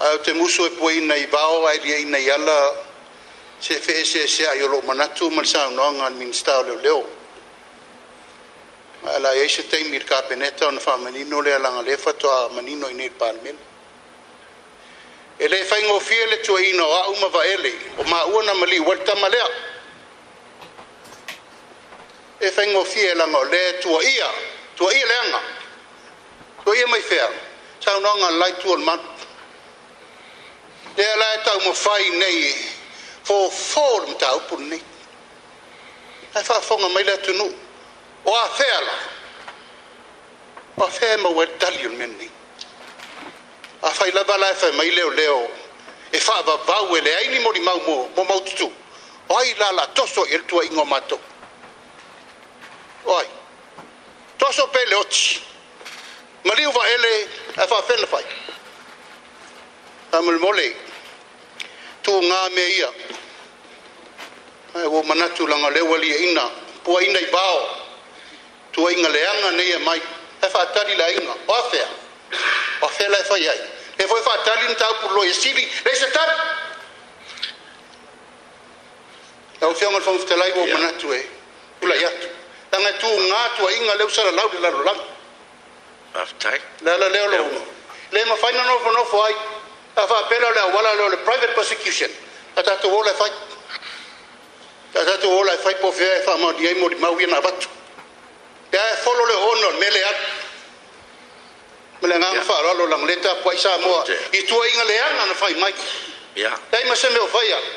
au te muso e pui nei vao ai ri nei ala se fe se se ai lo manatu man sa no nga min sta le le ala ye se te mir ka peneta on fa mani no le ala le fa to a mani no e nei palmen ele fa ingo fiele tu ai no a uma va ele o ma una mali volta malea e fa ingo fiele no le tu ia tu ia le nga tu ia mai fer sa no nga lai tu on tau mo fai nei fo for mo tau pu nei ai fa fo nga mai la tu nu o a fe ala o fe mo wer dalion men nei a fai la bala fa mai leo leo e fa va va we le ai ni mo di mau mo mo mau tu o ai la la toso el tua ingo mato oi toso pele ochi mariu va ele a fa fe le fai Amul Molek, tu ngā me ia. Ai, o manatu langa lewa lia ina. Pua ina i bao. Tua inga leanga neia e mai. E whaatari la inga. O awhea. O awhea la e whai ai. E foi whaatari ni tau pulo e sili. Lei se tari. E o fiongal fong fitalai o manatu e. Pula i atu. Langa tu ngā tua inga leu sara lau de lalo langa. Aftai. Lala leo leo. Lema whainanofo nofo ai. Lema ona wala lo le private persecution ata to wala fai ata to wala fai po fe fa ma di mo di ma wi na bat da folo le honor mele ya mele nga fa lo lo lang leta po isa mo i tuinga le ya na fai mai ya dai ma se me fai ya